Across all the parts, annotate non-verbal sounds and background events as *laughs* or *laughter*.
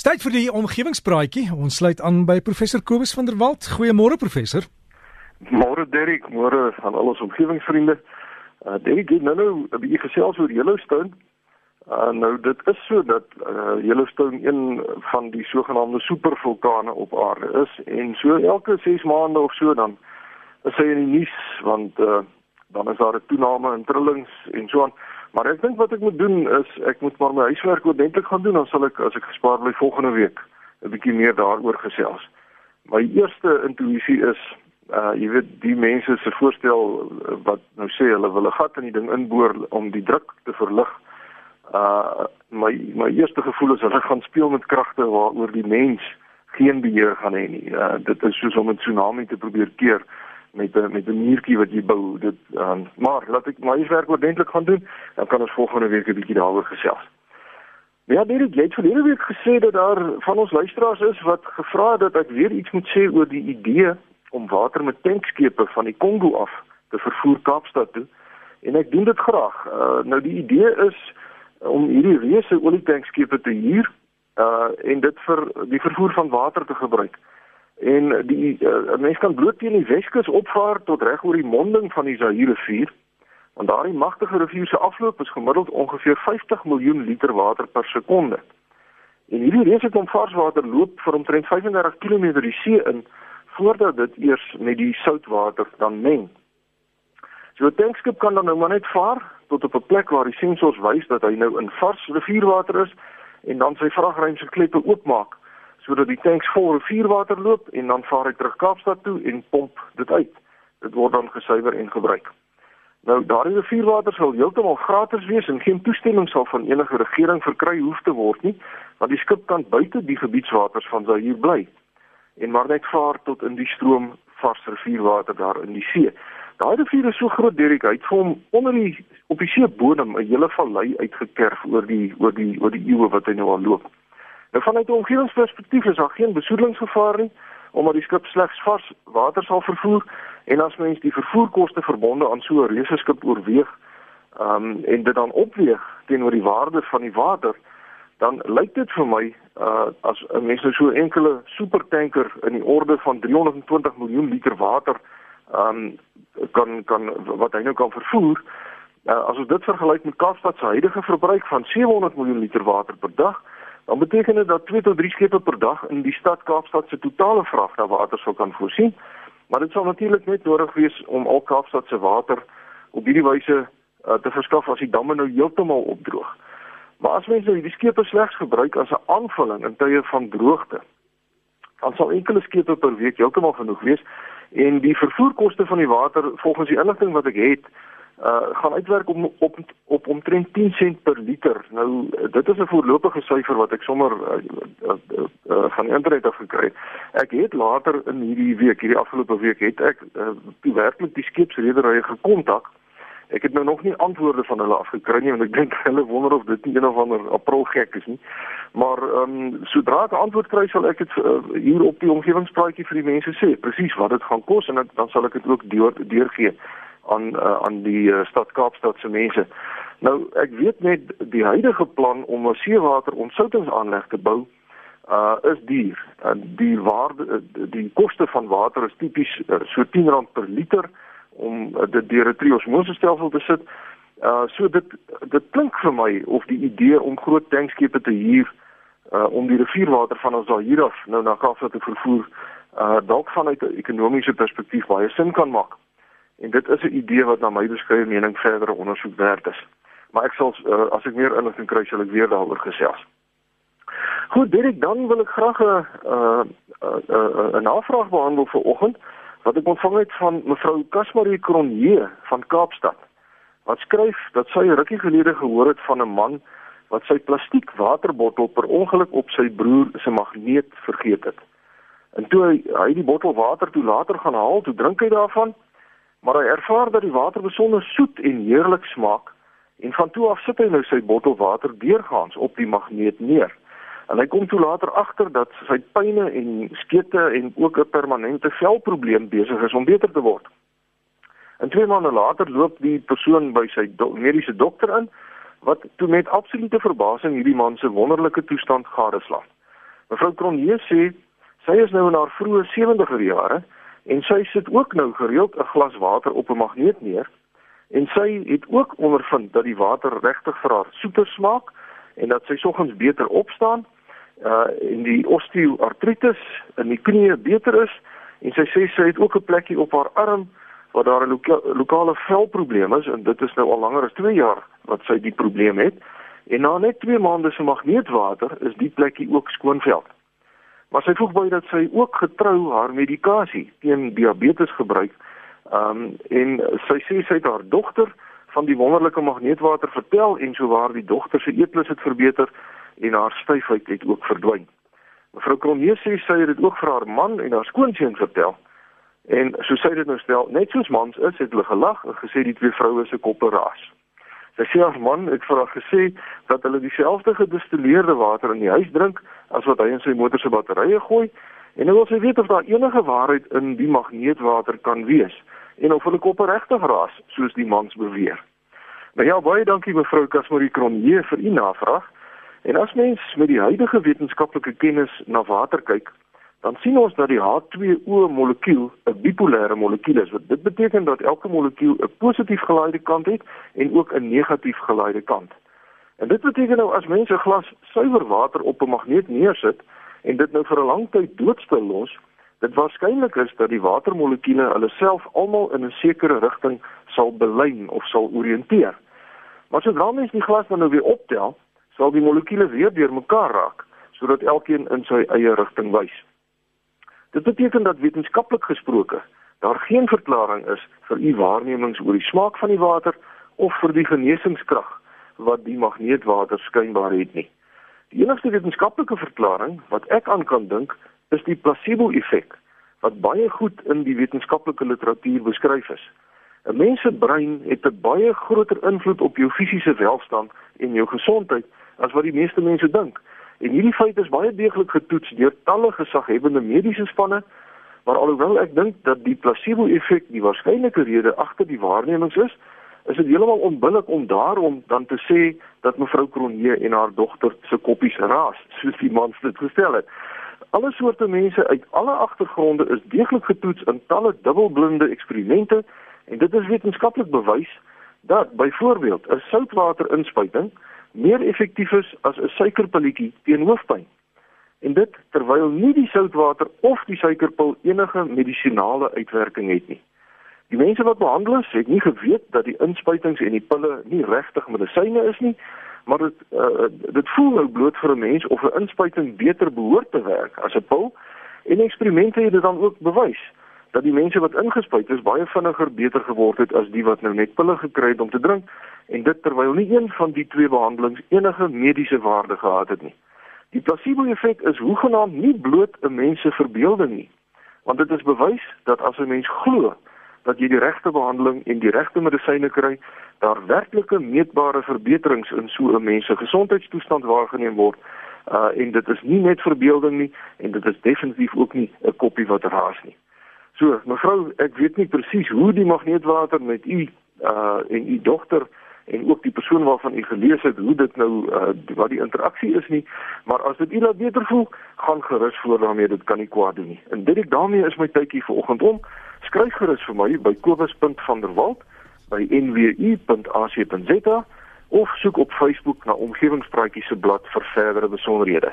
Tyd vir die omgewingspraatjie. Ons sluit aan by professor Kobus van der Walt. Goeiemôre professor. Môre Derek, môre aan al ons omgewingsvriende. Uh Derek, jy nou nou 'n bietjie gesels oor Yellowstone. Uh nou dit is so dat uh Yellowstone een van die sogenaamde supervulkane op aarde is en so elke 6 maande of so dan is hy in die nuus want uh dan is daar 'n toename in trillings en so aan. Maar ek dink wat ek moet doen is ek moet maar my huiswerk ordentlik gaan doen dan sal ek as ek gespaar bly volgende week 'n bietjie meer daaroor gesels. My eerste intuïsie is uh jy weet die mense se voorstel uh, wat nou sê hulle wil 'n gat in die ding inboor om die druk te verlig. Uh my my eerste gevoel is hulle gaan speel met kragte waaroor die mens geen beheer gaan hê nie. Uh dit is soos om 'n tsunami te probeer keer met met 'n muurtjie wat jy bou dit um, maar laat ek my werk ordentlik gaan doen dan kan ons volgende week 'n bietjie daaroor gesels. Ja, dit het verlede week gesê dat daar van ons luisteraars is wat gevra het dat ek weer iets moet sê oor die idee om water met tankskepe van die Kongo af te vervoer Kaapstad toe. En ek doen dit graag. Uh, nou die idee is om hierdie reuse olietankkepe te huur uh en dit vir die vervoer van water te gebruik. En die uh, mens kan bloot teen die Weskus opvaar tot reg oor die monding van die Zaire rivier. Want daardie magtige rivier se afloop is gemiddeld ongeveer 50 miljoen liter water per sekonde. En hierdie reuse kom varswater loop vir omtrent 35 km die see in voordat dit eers met die soutwater dan meng. So 'n tankskip kan dan nou maar net vaar tot op 'n plek waar die sensors wys dat hy nou in vars rivierwater is en dan sy vragruim se kleppe oopmaak sodat die tanks vol rivierwater loop en dan vaar hy terug Kaapstad toe en pomp dit uit. Dit word dan gesuiwer en gebruik. Nou daardie rivierwater sal heeltemal gratis wees en geen toestemming sal van enige regering verkry hoef te word nie, want die skip kan buite die gebiedswaters van Zaire bly en maar net vaar tot in die stroom vars rivierwater daar in die see. Daai rivier is so groot Derek, hy het vir hom onder die op die seebodem 'n hele vallei uitgekerf oor die oor die oor die eeue wat hy nou al loop. Nou vanuit 'n omgewingsperspektief is daar geen besoedelingsgevaar nie omdat die skip slegs vars water sal vervoer en as mens die vervoerkoste verbonde aan so 'n reuse skip oorweeg um, en dit dan opweeg teenoor die waarde van die water dan lyk dit vir my uh, as 'n mens nou so 'n enkele supertanker in die orde van 320 miljoen liter water um, kan kan wat hy nou kan vervoer uh, as ons dit vergelyk met Kaapstad se huidige verbruik van 700 miljoen liter water per dag dan beteken dit dat 2 tot 3 skepe per dag in die stad Kaapstad se totale vrag na water sou kan voorsien. Maar dit sal natuurlik net nodig wees om al Kaapstad se water op hierdie wyse uh, te verskaf as die damme nou heeltemal opdroog. Maar as mense nou hierdie skepe slegs gebruik as 'n aanvulling in tye van droogte, dan sal enkele skepe per week heeltemal genoeg wees en die vervoerkoste van die water volgens die inligting wat ek het uh gaan uitwerk om op op omtrent 10 sent per liter. Nou dit is 'n voorlopige syfer wat ek sommer uh, uh, uh, uh, van internet af gekry het. Ek het later in hierdie week, hierdie afgelope week het ek uh, die werklik die skeepsrederye gekontak. Ek het nou nog nie antwoorde van hulle afgekry nie want ek dink *laughs* hulle wonder of dit een of ander april gek is nie. Maar ehm um, sodra ek 'n antwoord kry sal ek dit uh, hier op die omgewingspraatjie vir die mense sê presies wat dit gaan kos en dan, dan sal ek dit ook deur deurgee aan uh, aan die uh, stad Kaapstad se mense. Nou ek weet net die huidige plan om 'n seewaterontsoutingsaanleg te bou uh is duur. Uh, die waarde uh, die koste van water is tipies uh, so R10 per liter om uh, dit deur 'n triosmose stelsel te sit. Uh so dit dit klink vir my of die idee om groot tankskepe te huur uh om die rivierwater van ons daar hier af nou na Kaapstad te vervoer uh dalk vanuit 'n ekonomiese perspektief baie sin kan maak. En dit is 'n idee wat na my beskeie mening verdere ondersoek werd is. Maar ek sal uh, as ek meer inligting kry, sal ek weer daaroor gesels. Goed, Dirk, dan wil ek graag 'n uh, uh, uh, 'n navraag behandel vir oggend wat ek ontvang het van mevrou Kasmarie Kronje van Kaapstad. Wat skryf dat sy rukkie gelede gehoor het van 'n man wat sy plastiek waterbottel per ongeluk op sy broer se magneet vergeet het. En toe hy, hy die bottel water toe later gaan haal, toe drink hy daarvan maar hy ervaar dat die water besonder soet en heerlik smaak en van toe af sit hy nou sy bottel water deurgaans op die magneet neer. En hy kom toe later agter dat sy pyne en skete en ook 'n permanente velprobleem besig is om beter te word. En twee maande later loop die persoon by sy do mediese dokter in wat toe met absolute verbasing hierdie man se wonderlike toestand gadeslaan. Mevrou Cronje sê sy is nou in haar vroeë 70er jare en sy sit ook nou gereeld 'n glas water op 'n magneet neer. En sy het ook ondervind dat die water regtig vir haar soeter smaak en dat sy soggens beter opstaan uh en die osteoartritis in die knie beter is. En sy sê sy het ook 'n plekkie op haar arm waar daar 'n loka lokale velprobleem is en dit is nou al langer as 2 jaar wat sy die probleem het. En na net 2 maande se magneetwater is die plekkie ook skoonveld. Maar sy voeg by dat sy ook getrou haar medikasie teen diabetes gebruik. Um en sy sê sy het haar dogter van die wonderlike magneetwater vertel en souwaar die dogter se eetlus het verbeter en haar styfheid het ook verdwyn. Mevrou Kronje sê sy het dit ook vir haar man en haar skoonseun vertel. En so sê dit nou stel, net soos mans is, het hulle gelag en gesê die twee vroue se koppe raas. Sy sê haar man het vir haar gesê dat hulle dieselfde gedistilleerde water in die huis drink as wat hy in sy motor se batterye gooi en nou wil sy weet of daar enige waarheid in die magneetwater kan wees en of hulle koppe regtig raas soos die mans beweer. Nou ja, baie dankie mevrou Kasmarie Kronje vir u navraag. En as mens met die huidige wetenskaplike kennis na water kyk, dan sien ons dat die H2O molekuul 'n bipolêre molekuul is. Wat dit beteken dat elke molekuul 'n positief gelaaide kant het en ook 'n negatief gelaaide kant. En dit beteken nou as mense 'n glas suiwer water op 'n magneet neersit en dit nou vir 'n lang tyd doodstil los, dit waarskynlik is dat die watermolekuule hulle self almal in 'n sekere rigting sal belyn of sal oriënteer. Maar sodra mens die glas dan nou weer optel, sal die molekules weer deurmekaar raak sodat elkeen in sy eie rigting wys. Dit beteken dat wetenskaplik gesproke daar geen verklaring is vir u waarnemings oor die smaak van die water of vir die genesingskrag wat die magneetwater skynbaar het nie. Die enigste wetenskaplike verklaring wat ek aan kan dink is die placebo-effek wat baie goed in die wetenskaplike literatuur beskryf is. 'n Mens se brein het 'n baie groter invloed op jou fisiese welstand en jou gesondheid as wat die meeste mense dink. En hierdie feit is baie deeglik getoets deur talle gesaghebende mediese spanne, maar alhoewel ek dink dat die placebo-effek die waarskynlike rede agter die waarnemings is, is dit heeltemal onbillik om daarom dan te sê dat mevrou Kronje en haar dogter se koppies raas, soos die man dit gestel het. Alle soorte mense uit alle agtergronde is deeglik getoets in talle dubbelblinde eksperimente en dit is wetenskaplik bewys dat byvoorbeeld 'n soutwaterinspuiting meer effektief is as 'n suikerpilletjie teen hoofpyn. En dit terwyl nie die soutwater of die suikerpil enige medisinale uitwerking het nie. Die mense wat behandel is, het nie geweet dat die inspuitings en die pille nie regtig medisyne is nie, maar dit uh, dit voel nou bloot vir 'n mens of 'n inspuiting beter behoort te werk as 'n pil. En eksperimente het dit dan ook bewys dat die mense wat ingespuit is baie vinniger beter geword het as die wat nou net pille gekry het om te drink en dit terwyl nie een van die twee behandelings enige mediese waarde gehad het nie. Die placebo-effek is hoegenaamd nie bloot 'n mens se verbeelding nie, want dit is bewys dat as 'n mens glo dat jy die regte behandeling en die regte medisyne kry, daar werklike meetbare verbeterings in so 'n mens se gesondheidstoestand waargeneem word. Uh en dit is nie net verbeelding nie en dit is definitief ook nie 'n koppie wat raas nie. So, mevrou, ek weet nie presies hoe die magneetwater met u uh en u dogter en ook die persoon waarvan u gelees het hoe dit nou uh, wat die interaksie is nie maar as dit u laat beter voel gaan gerus voor daarmee dit kan nie kwaad doen nie en dit ek daarmee is my tydjie vanoggend om skryf gerus vir my by kobus.vanderwalt by nwu.ac.za of soek op Facebook na omgewingspraatjies se blad vir verdere besonderhede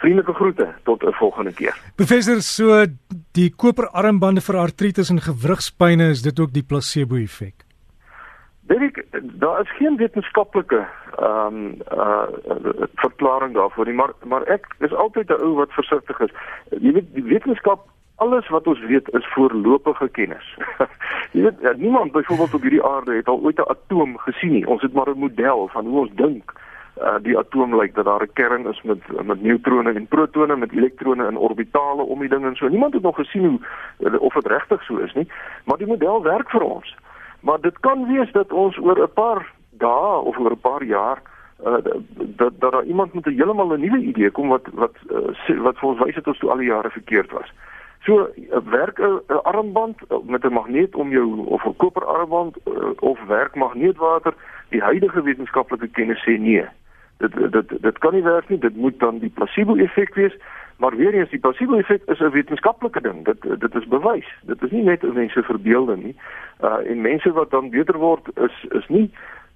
Vriendelike groete tot 'n volgende keer. Professor, so die koperarmbande vir artritis en gewrigspynne is dit ook die placebo effek? Dit daar is geen wetenskaplike ehm um, uh verklaring daarvoor nie, maar maar ek is altyd 'n ou wat versigtig is. Jy weet die wetenskap alles wat ons weet is voorlopige kennis. *laughs* jy weet ja, niemand byvoorbeeld op hierdie aarde het al ooit 'n atoom gesien nie. Ons het maar 'n model van hoe ons dink uh die atoom lyk dat daar 'n kern is met met neutrone en protone met elektrone in orbitale om die ding en so. Niemand het nog gesien hoe of dit regtig so is nie, maar die model werk vir ons. Maar dit kan wees dat ons oor 'n paar dae of oor 'n paar jaar uh, dat dat daar iemand met 'n heeltemal 'n nuwe idee kom wat wat uh, wat vir ons wys dat ons toe al die jare verkeerd was. So werk 'n armband met 'n magneet om jou of 'n koperarmband uh, of werk magneetwater, die huidige wetenskaplike kennis sê nee. Dit dit dit kan nie werk nie. Dit moet dan die placebo effek wees Maar weer eens die placebo effek is 'n wetenskaplike ding. Dit dit is bewys. Dit is nie net mense verbeelding nie. Uh en mense wat dan beter word is is nie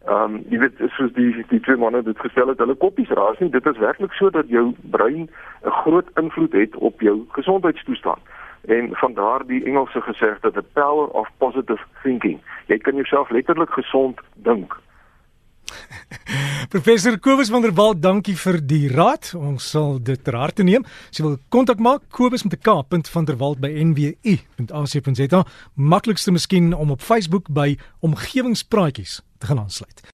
ehm um, jy weet soos die die twee manne dit gestel het, hulle koppies raas nie. Dit is werklik so dat jou brein 'n groot invloed het op jou gesondheidstoestand. En van daar die Engelse gesegde the power of positive thinking. Jy kan jouself letterlik gesond dink. *laughs* Professor Kobus van der Walt, dankie vir die raad. Ons sal dit ter harte neem. As jy wil kontak maak, Kobus met 'n K. van der Walt by nwu.ac.za. Maklikste miskien om op Facebook by Omgewingspraatjies gaan aansluit.